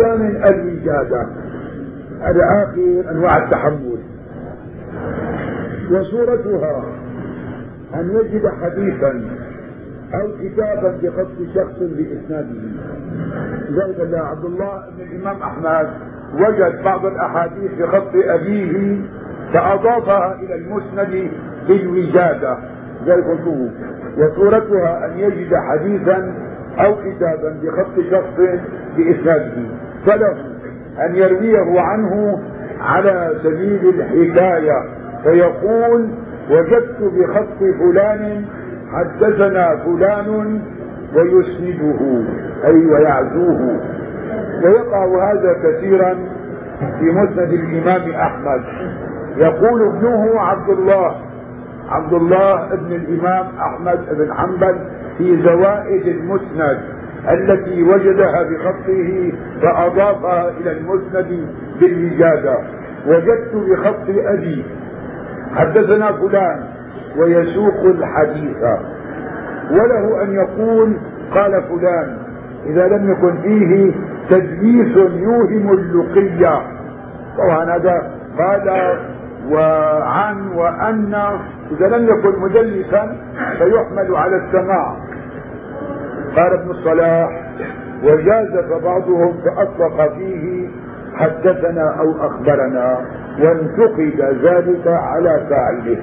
من الوجادة هذا آخر أنواع التحمل. وصورتها أن يجد حديثا أو كتابا بخط شخص بإسناده. لذلك عبد الله بن الإمام أحمد وجد بعض الأحاديث بخط أبيه فأضافها إلى المسند بالوجادة قلته وصورتها أن يجد حديثا أو كتابا بخط شخص بإسناده. فله أن يرويه عنه على سبيل الحكاية. فيقول وجدت بخط فلان حدثنا فلان ويسنده أي ويعزوه. ويقع هذا كثيرا في مسند الإمام أحمد. يقول ابنه عبد الله عبد الله ابن الإمام أحمد بن حنبل في زوائد المسند. التي وجدها بخطه فأضافها إلى المسند بالوجادة وجدت بخط أبي. حدثنا فلان ويسوق الحديث. وله أن يقول قال فلان إذا لم يكن فيه تدليس يوهم اللقية. طبعا هذا قال وعن وأن إذا لم يكن مدلسا فيحمل على السماع. قال ابن الصلاح وجازف بعضهم فأطلق فيه حدثنا أو أخبرنا وانتقد ذلك على فاعله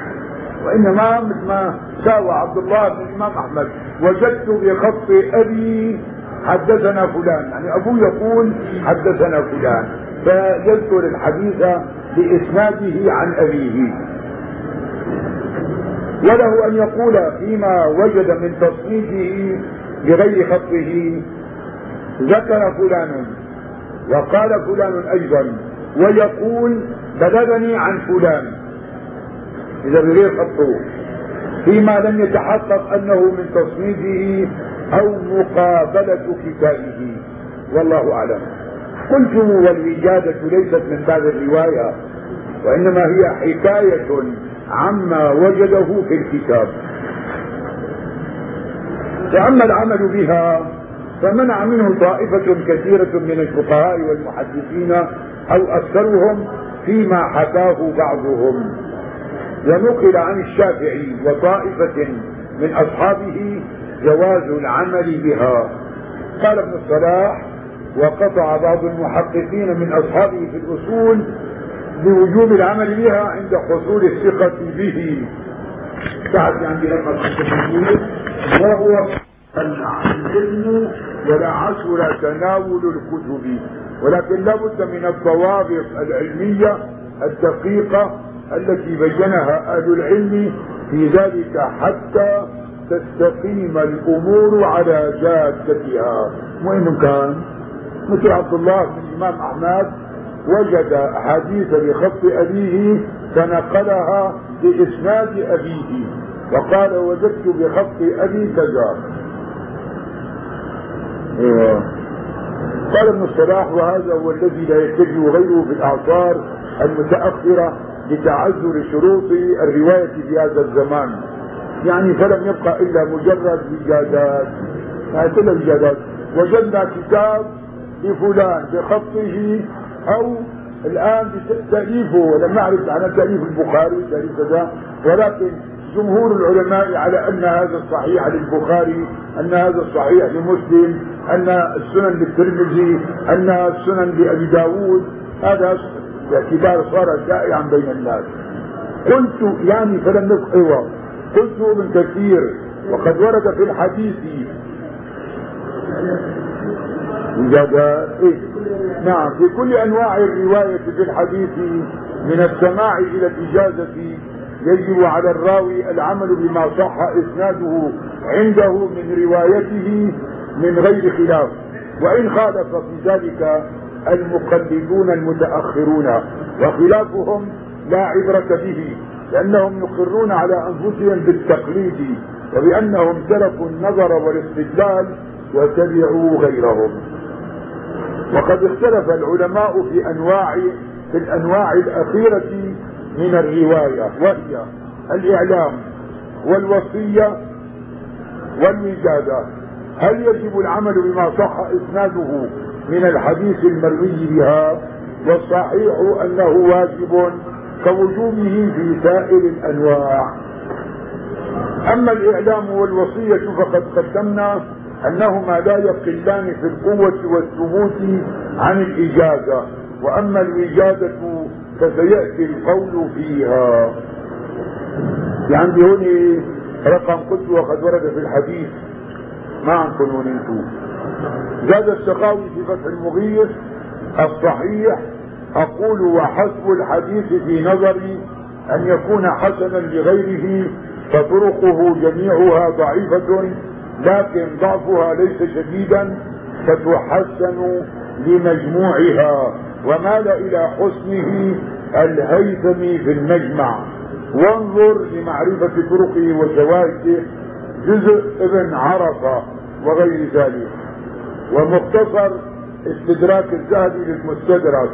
وإنما مثل ما ساوى عبد الله بن الإمام أحمد وجدت بخط أبي حدثنا فلان يعني أبوه يقول حدثنا فلان فيذكر الحديث بإسناده عن أبيه. وله أن يقول فيما وجد من تصنيفه بغير خطه ذكر فلان وقال فلان أيضا ويقول بلغني عن فلان. إذا بغير خطه. فيما لم يتحقق أنه من تصنيفه أو مقابلة كتابه. والله أعلم. قلت والوجادة ليست من باب الرواية وإنما هي حكاية عما وجده في الكتاب. فأما العمل بها فمنع منه طائفة كثيرة من الفقهاء والمحدثين أو أكثرهم فيما حكاه بعضهم. ونقل عن الشافعي وطائفة من أصحابه جواز العمل بها. قال ابن الصلاح وقطع بعض المحققين من أصحابه في الأصول بوجوب العمل بها عند حصول الثقة به. تعرف عندي لما وهو العلم ولا عسر تناول الكتب. ولكن لابد من الضوابط العلمية الدقيقة التي بينها أهل العلم في ذلك حتى تستقيم الأمور على جادتها. وإن كان مثل عبد الله بن الإمام أحمد وجد أحاديث بخط أبيه فنقلها بإسناد أبيه. وقال وجدت بخط أبي كذا إيه. قال ابن الصلاح وهذا هو الذي لا يتجه غيره في الأعصار المتأخرة لتعذر شروط الرواية في هذا الزمان. يعني فلم يبقى إلا مجرد وجادات هذه الوجادات وجدنا كتاب لفلان بخطه أو الآن بتأليفه. ولم نعرف عن تأليف البخاري تأليف كذا. ولكن جمهور العلماء على أن هذا الصحيح للبخاري أن هذا الصحيح لمسلم أن السنن للترمذي أن السنن لأبي داود هذا باعتبار صار شائعا بين الناس قلت يعني فلم نفق أيوه قلت ابن كثير وقد ورد في الحديث إيه؟ نعم في كل أنواع الرواية في الحديث من السماع إلى الإجازة يجب على الراوي العمل بما صح إسناده عنده من روايته من غير خلاف. وإن خالف في ذلك المقلدون المتأخرون وخلافهم لا عبرة به لأنهم يقرون على أنفسهم بالتقليد وبأنهم تركوا النظر والاستدلال وتبعوا غيرهم. وقد اختلف العلماء في أنواع في الأنواع الأخيرة من الرواية وهي الإعلام والوصية والوجادة هل يجب العمل بما صح إسناده من الحديث المروي بها؟ والصحيح أنه واجب كوجوبه في سائر الأنواع. أما الإعلام والوصية فقد قدمنا أنهما لا يقلان في القوة والثبوت عن الإجازة. وأما الإجازة فسيأتي القول فيها. في عندي هون رقم قلت وقد ورد في الحديث. ما عندكم هون أنتم زاد السخاوي في فتح المغيث الصحيح أقول وحسب الحديث في نظري أن يكون حسنا لغيره فطرقه جميعها ضعيفة لكن ضعفها ليس شديدا فتحسن لمجموعها. ومال إلى حسنه الهيثمي في المجمع. وانظر لمعرفة طرقه وشواهده جزء ابن عرفة وغير ذلك. ومختصر استدراك الذهبي للمستدرك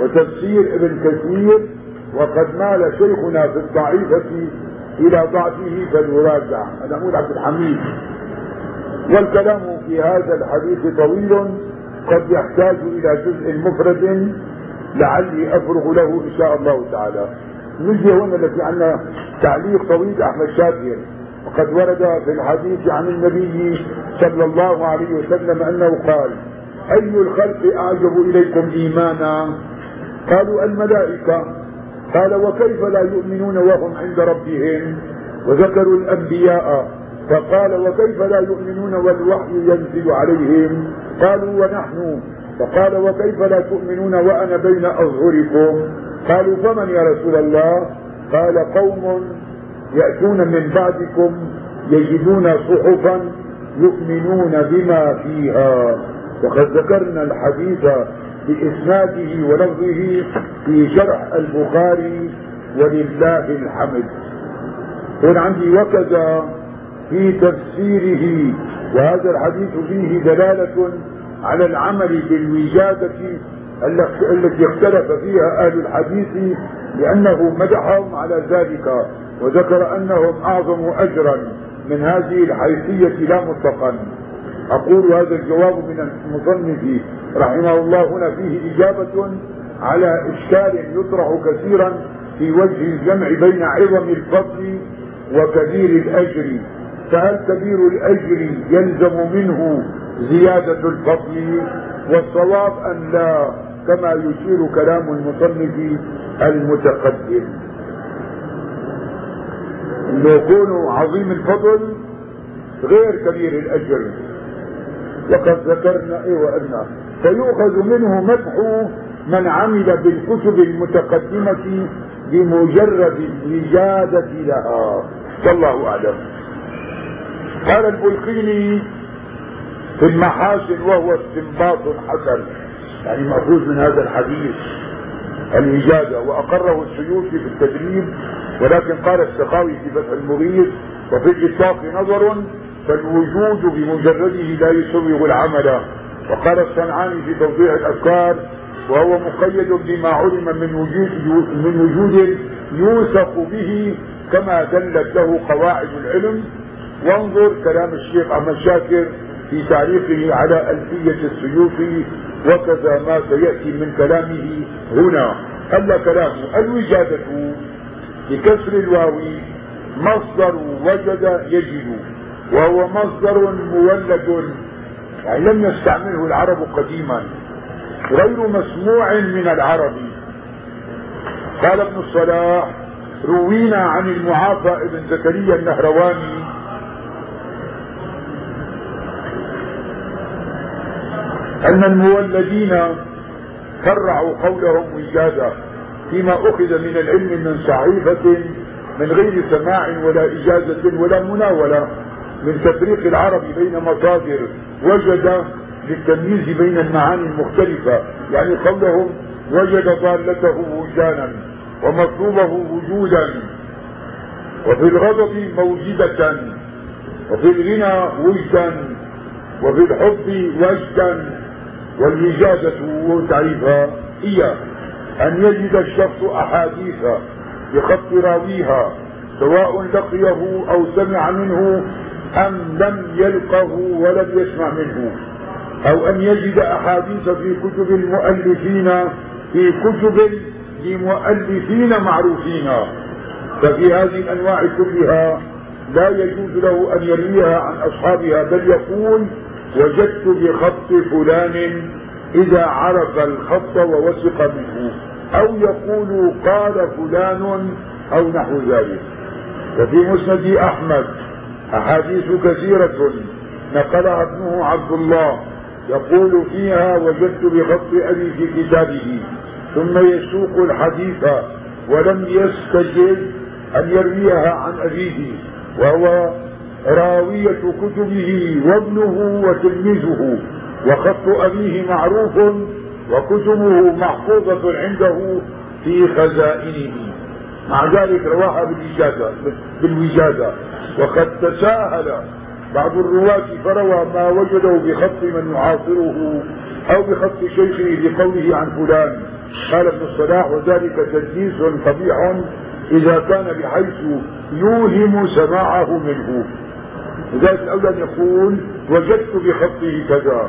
وتفسير ابن كثير وقد مال شيخنا في الضعيفة إلى ضعفه فليراجع. هذا عبد الحميد. والكلام في هذا الحديث طويل. قد يحتاج إلى جزء مفرد لعلي أفرغ له إن شاء الله تعالى. نجي هنا التي عندنا تعليق طويل أحمد شاكر وقد ورد في الحديث عن النبي صلى الله عليه وسلم أنه قال أي الخلق أعجب إليكم إيمانا؟ قالوا الملائكة. قال وكيف لا يؤمنون وهم عند ربهم؟ وذكروا الأنبياء. فقال وكيف لا يؤمنون والوحي ينزل عليهم؟ قالوا ونحن. فقال وكيف لا تؤمنون وأنا بين أظهركم؟ قالوا فمن يا رسول الله؟ قال قوم يأتون من بعدكم يجدون صحفا يؤمنون بما فيها. وقد ذكرنا الحديث بإسناده ولفظه في شرح البخاري ولله الحمد. هنا عندي وكذا في تفسيره وهذا الحديث فيه دلالة على العمل بالوجادة التي اختلف فيها أهل الحديث لأنه مدحهم على ذلك وذكر أنهم أعظم أجرا من هذه الحيثية لا مطلقا. أقول هذا الجواب من المصنف رحمه الله هنا فيه إجابة على إشكال يطرح كثيرا في وجه الجمع بين عظم الفضل وكبير الأجر. فهل كبير الأجر يلزم منه زيادة الفضل والصواب أن لا؟ كما يشير كلام المصنف المتقدم. انه يكون عظيم الفضل غير كبير الأجر. وقد ذكرنا إيه وقلنا. فيؤخذ منه مدح من عمل بالكتب المتقدمة بمجرد الإجازة لها. والله أعلم. قال البلقيني في المحاسن وهو استنباط حسن. يعني مأخوذ من هذا الحديث الإجازة وأقره السيوطي في التدريب ولكن قال السخاوي في فتح المغيث وفي الإطلاق نظر فالوجود بمجرده لا يسوغ العمل. وقال الصنعاني في توضيح الأفكار وهو مقيد بما علم من وجود من وجود يوثق به كما دلت له قواعد العلم وانظر كلام الشيخ أحمد شاكر في تعليقه على ألفية السيوطي وكذا ما سيأتي من كلامه هنا. ألا كلامه الوجادة بكسر الواو مصدر وجد يجد وهو مصدر مولد يعني لم يستعمله العرب قديما غير مسموع من العرب. قال ابن الصلاح روينا عن المعافى ابن زكريا النهرواني أن المولدين فرعوا قولهم وجادا فيما أخذ من العلم من صحيفة من غير سماع ولا إجازة ولا مناولة من تفريق العرب بين مصادر وجد للتمييز بين المعاني المختلفة. يعني قولهم وجد ضالته وجدانا ومطلوبه وجودا وفي الغضب موجدة وفي الغنى وجدا وفي الحب وجدا والوجادة تعريفها هي أن يجد الشخص أحاديث بخط راويها سواء لقيه أو سمع منه أم لم يلقه ولم يسمع منه أو أن يجد أحاديث في كتب المؤلفين في كتب لمؤلفين معروفين. ففي هذه الأنواع كلها لا يجوز له أن يرويها عن أصحابها بل يقول وجدت بخط فلان إذا عرف الخط ووثق منه. أو يقول قال فلان أو نحو ذلك. وفي مسند أحمد أحاديث كثيرة نقلها ابنه عبد الله. يقول فيها وجدت بخط أبي في كتابه. ثم يسوق الحديث ولم يستجد أن يرويها عن أبيه. وهو راوية كتبه وابنه وتلميذه وخط أبيه معروف وكتبه محفوظة عنده في خزائنه. مع ذلك رواها بالوجادة بالوجادة وقد تساهل بعض الرواة فروى ما وجده بخط من يعاصره أو بخط شيخه بقوله عن فلان. قال ابن الصلاح وذلك تدليس قبيح إذا كان بحيث يوهم سماعه منه. لذلك أن يقول وجدت بخطه كذا.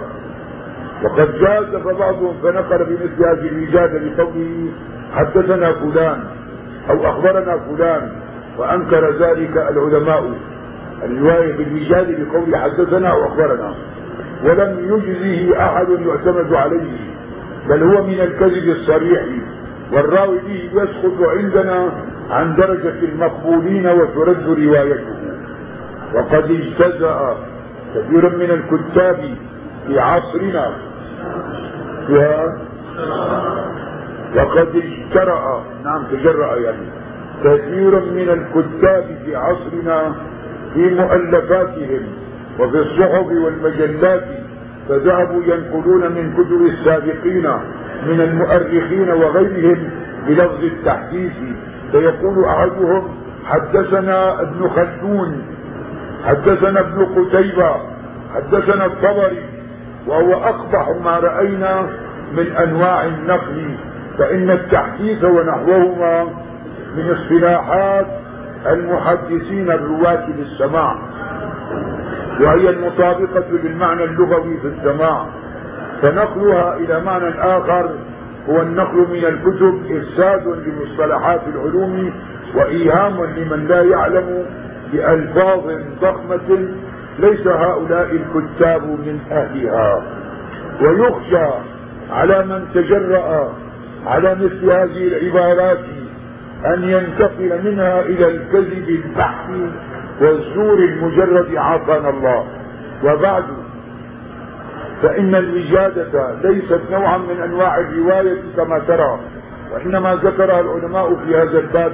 وقد جاز فبعضهم فنقل بمثل هذه الوجادة بقوله حدثنا فلان أو أخبرنا فلان وأنكر ذلك العلماء. الرواية بالوجاد بقول حدثنا أو أخبرنا. ولم يجزه أحد يعتمد عليه بل هو من الكذب الصريح. والراوي به يسقط عندنا عن درجة المقبولين وترد روايته. وقد اجتزأ كثير من الكتاب في عصرنا وقد اجترأ نعم تجرأ يعني كثير من الكتاب في عصرنا في مؤلفاتهم وفي الصحف والمجلات فذهبوا ينقلون من كتب السابقين من المؤرخين وغيرهم بلفظ التحديث. فيقول أحدهم حدثنا ابن خلدون حدثنا ابن قتيبة حدثنا الطبري وهو أقبح ما رأينا من أنواع النقل فإن التحديث ونحوهما من اصطلاحات المحدثين الرواة للسماع وهي المطابقة للمعنى اللغوي في السماع فنقلها إلى معنى آخر هو النقل من الكتب إفساد لمصطلحات العلوم وإيهام لمن لا يعلم بألفاظ ضخمة ليس هؤلاء الكتاب من أهلها. ويخشى على من تجرأ على مثل هذه العبارات أن ينتقل منها إلى الكذب البحث والزور المجرد عافانا الله. وبعد فإن الوجادة ليست نوعا من أنواع الرواية كما ترى وإنما ذكرها العلماء في هذا الباب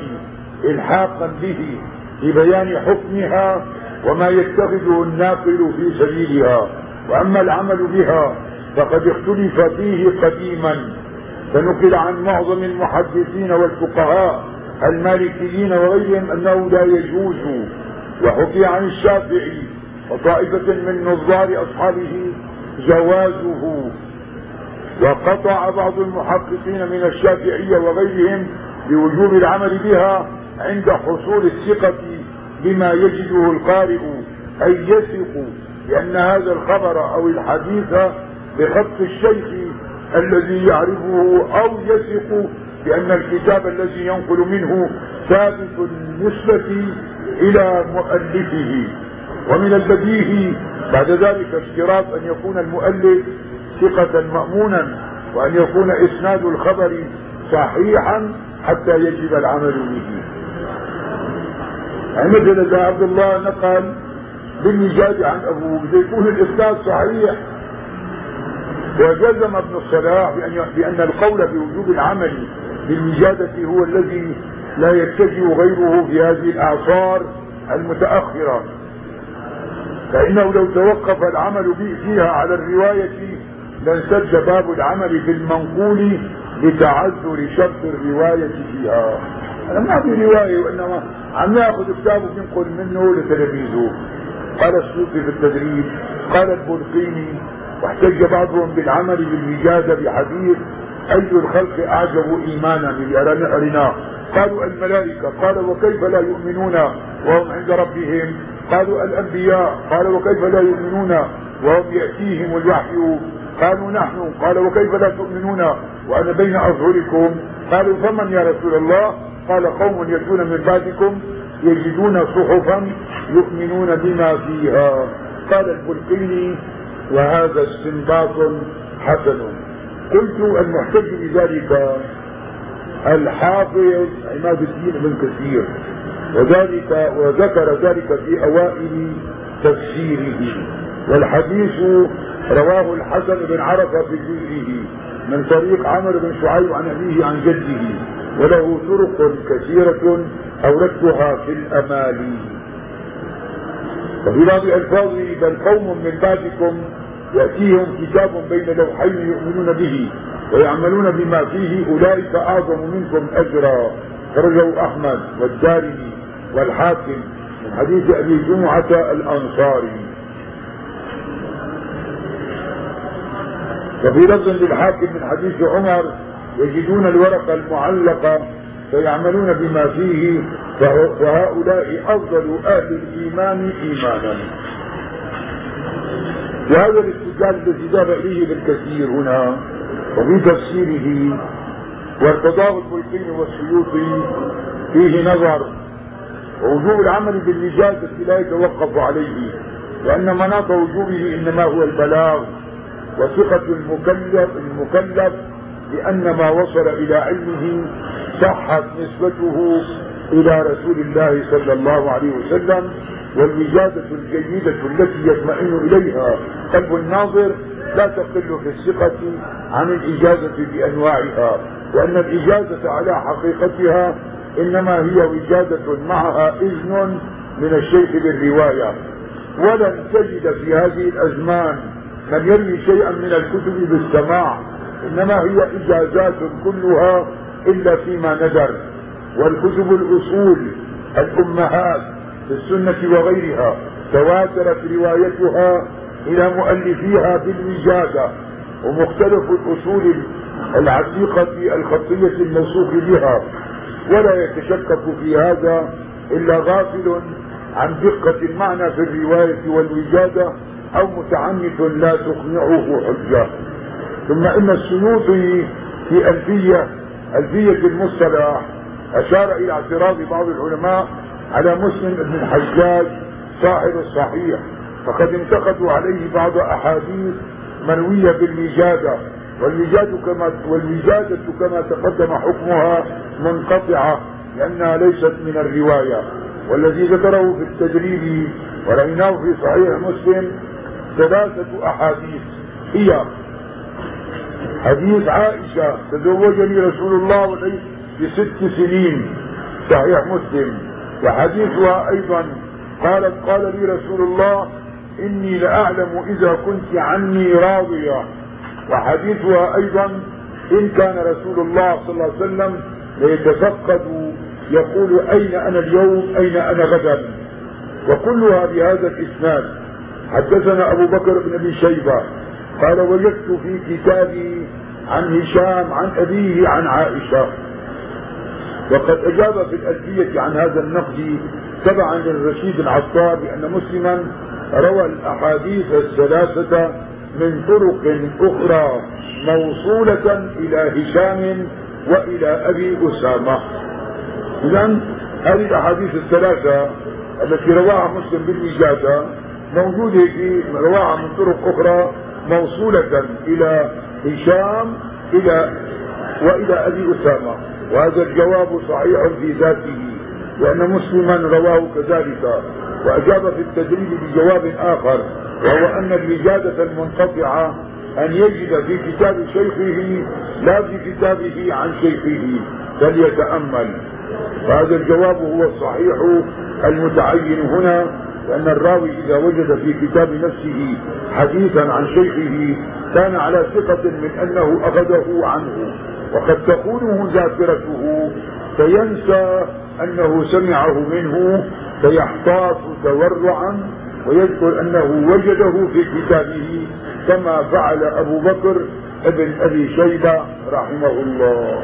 إلحاقا به. لبيان حكمها وما يتخذه الناقل في سبيلها. وأما العمل بها فقد اختلف فيه قديما. فنقل عن معظم المحدثين والفقهاء المالكيين وغيرهم أنه لا يجوز. وحكي عن الشافعي وطائفة من نظار أصحابه جوازه. وقطع بعض المحققين من الشافعية وغيرهم بوجوب العمل بها عند حصول الثقة بما يجده القارئ أي يثق بأن هذا الخبر أو الحديث بخط الشيخ الذي يعرفه أو يثق بأن الكتاب الذي ينقل منه ثابت النسبة إلى مؤلفه. ومن البديهي بعد ذلك اشتراط أن يكون المؤلف ثقة مأمونا وأن يكون إسناد الخبر صحيحا حتى يجب العمل به. مثل إذا عبد الله نقل بالنجاد عن أبوه يكون الإسناد صحيح. وجزم ابن الصلاح بأن, بأن القول بوجوب العمل بالوجادة هو الذي لا يتجه غيره في هذه الأعصار المتأخرة. فإنه لو توقف العمل فيها على الرواية لانسد باب العمل في المنقول لتعذر شرط الرواية فيها. أنا ما في رواية وإنما عم ياخذ كتابه ينقل منه لتلاميذه قال السوقي في التدريب قال البلقيني واحتج بعضهم بالعمل بالوجادة بحديث أي الخلق أعجب إيمانا أرناه قالوا الملائكة. قال وكيف لا يؤمنون وهم عند ربهم؟ قالوا الأنبياء. قال وكيف لا يؤمنون وهم يأتيهم الوحي؟ قالوا نحن. قال وكيف لا تؤمنون؟ وأنا بين أظهركم. قالوا فمن يا رسول الله؟ قال قوم يأتون من بعدكم يجدون صحفا يؤمنون بما فيها. قال البلقيني وهذا استنباط حسن. قلت المحتج بذلك. الحافظ عماد الدين بن كثير وذلك وذكر ذلك في أوائل تفسيره. والحديث رواه الحسن بن عرفة في جزئه من طريق عمرو بن شعيب عن أبيه عن جده. وله طرق كثيرة أوردتها في الامالي وفي بعض ألفاظه بل قوم من بعدكم يأتيهم كتاب بين لوحين يؤمنون به ويعملون بما فيه أولئك أعظم منكم أجرا. خرجه أحمد والدارمي والحاكم من حديث أبي جمعة الأنصاري. وفي لفظ للحاكم من حديث عمر يجدون الورقة المعلقة فيعملون بما فيه فهؤلاء أفضل أهل الإيمان إيمانا. وهذا الاستدلال الذي ذهب إليه بالكثير هنا وفي تفسيره وارتضاه البلقين والسيوطي فيه نظر ووجوب العمل بالإجازة لا يتوقف عليه لأن مناط وجوبه إنما هو البلاغ وثقة المكلف المكلف بأن ما وصل إلى علمه صحت نسبته إلى رسول الله صلى الله عليه وسلم والوجادة الجيدة التي يطمئن إليها قلب الناظر لا تقل في الثقة عن الإجازة بأنواعها وأن الإجازة على حقيقتها إنما هي وجادة معها إذن من الشيخ بالرواية ولن تجد في هذه الأزمان من يروي شيئا من الكتب بالسماع إنما هي إجازات كلها إلا فيما ندر والكتب الأصول الأمهات في السنة وغيرها تواترت روايتها إلى مؤلفيها بالوجادة ومختلف الأصول العتيقة الخطية الموصوف بها ولا يتشكك في هذا إلا غافل عن دقة المعنى في الرواية والوجادة أو متعنت لا تقنعه حجة. ثم إن السيوطي في ألفية ألفية المصطلح أشار إلى اعتراض بعض العلماء على مسلم بن الحجاج صاحب الصحيح فقد انتقدوا عليه بعض أحاديث مرويه بالوجاده والوجادة كما والوجادة كما تقدم حكمها منقطعة لأنها ليست من الرواية والذي ذكره في التدريب ورأيناه في صحيح مسلم ثلاثة أحاديث هي حديث عائشة تزوجني رسول الله في ست سنين صحيح مسلم. وحديثها أيضا قالت قال لي رسول الله إني لأعلم إذا كنت عني راضية. وحديثها أيضا إن كان رسول الله صلى الله عليه وسلم ليتفقد يقول أين أنا اليوم؟ أين أنا غدا؟ وكلها بهذا الإسناد. حدثنا أبو بكر بن أبي شيبة قال وجدت في كتابي عن هشام عن أبيه عن عائشة. وقد أجاب في الألفية عن هذا النقد تبعا للرشيد العطار بأن مسلما روى الأحاديث الثلاثة من طرق أخرى موصولة إلى هشام وإلى أبي أسامة. إذا هذه الأحاديث الثلاثة التي رواها مسلم بالوجادة موجودة في رواها من طرق أخرى موصولة إلى هشام إلى وإلى أبي أسامة. وهذا الجواب صحيح في ذاته لأن مسلما رواه كذلك. وأجاب في التدريب بجواب آخر وهو أن الوجادة المنقطعة أن يجد في كتاب شيخه لا في كتابه عن شيخه فليتأمل. فهذا الجواب هو الصحيح المتعين هنا. لأن الراوي إذا وجد في كتاب نفسه حديثا عن شيخه كان على ثقة من أنه أخذه عنه. وقد تخونه ذاكرته فينسى أنه سمعه منه فيحتاط تورعا ويذكر أنه وجده في كتابه كما فعل أبو بكر ابن أبي شيبة رحمه الله.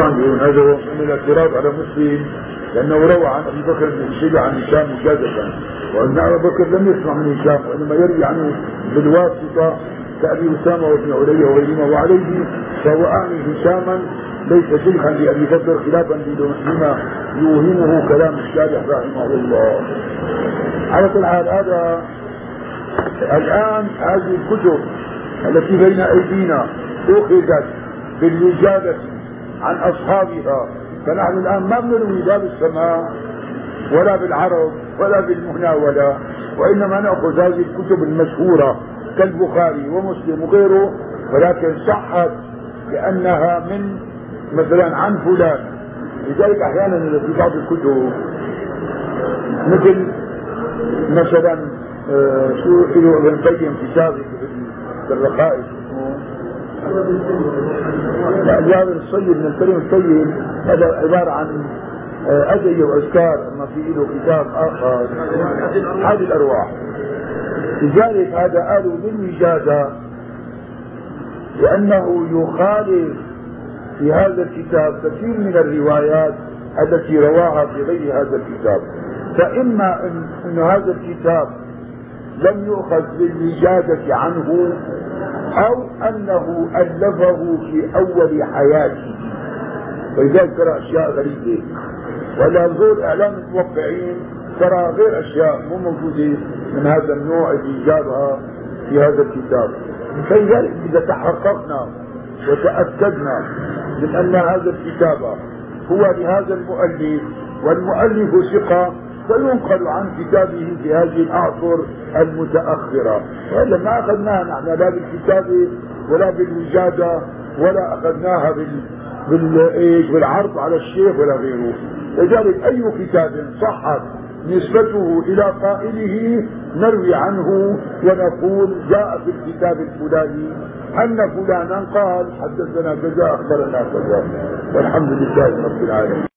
عم هذا من الاعتراض على مسلم. لأنه روى عن أبي بكر بن شيبة عن هشام مجازة وأن أبا بكر لم يسمع من هشام وإنما يروي عنه بالواسطة كأبي أسامة وابن علي وغيرهما. وعليه فهو أعني هشاما ليس شيخا لأبي بكر خلافا لما يوهمه كلام الشارح رحمه الله. على كل حال هذا الآن هذه الكتب التي بين أيدينا أخذت بالوجادة عن أصحابها. فنحن الآن ما بنروي لا بالسماع ولا بالعرض ولا بالمناولة وإنما نأخذ هذه الكتب المشهورة كالبخاري ومسلم وغيره ولكن صحت لأنها من مثلا عن فلان. لذلك أحيانا في بعض الكتب مثل مثلا آه، شو ابن القيم كتابه في الرقائق. لا جابر الصيب من الكريم الطيب هذا عبارة عن آه، أدعية وأذكار أما في له كتاب آخر. هذه الأرواح. لذلك هذا قالوا بالوجادة لأنه يخالف في هذا الكتاب كثير من الروايات التي رواها في غير هذا الكتاب. فإما أن هذا الكتاب لم يؤخذ بالوجادة عنه أو أنه ألفه في أول حياته. فلذلك ترى أشياء غريبة. ولا زور إعلام الموقعين ترى غير أشياء مو موجودة من هذا النوع اللي جابها في هذا الكتاب. فلذلك إذا تحققنا وتأكدنا من أن هذا الكتاب هو لهذا المؤلف والمؤلف ثقة فينقل عن كتابه في هذه الأعصر المتأخرة. وإلا ما أخذناها نحن لا بالكتابة ولا بالوجادة ولا أخذناها بال بالإيش بالعرض على الشيخ ولا غيره. لذلك أي كتاب صحت نسبته إلى قائله نروي عنه ونقول جاء في الكتاب الفلاني أن فلانا قال حدثنا كذا أخبرنا كذا. والحمد لله رب العالمين.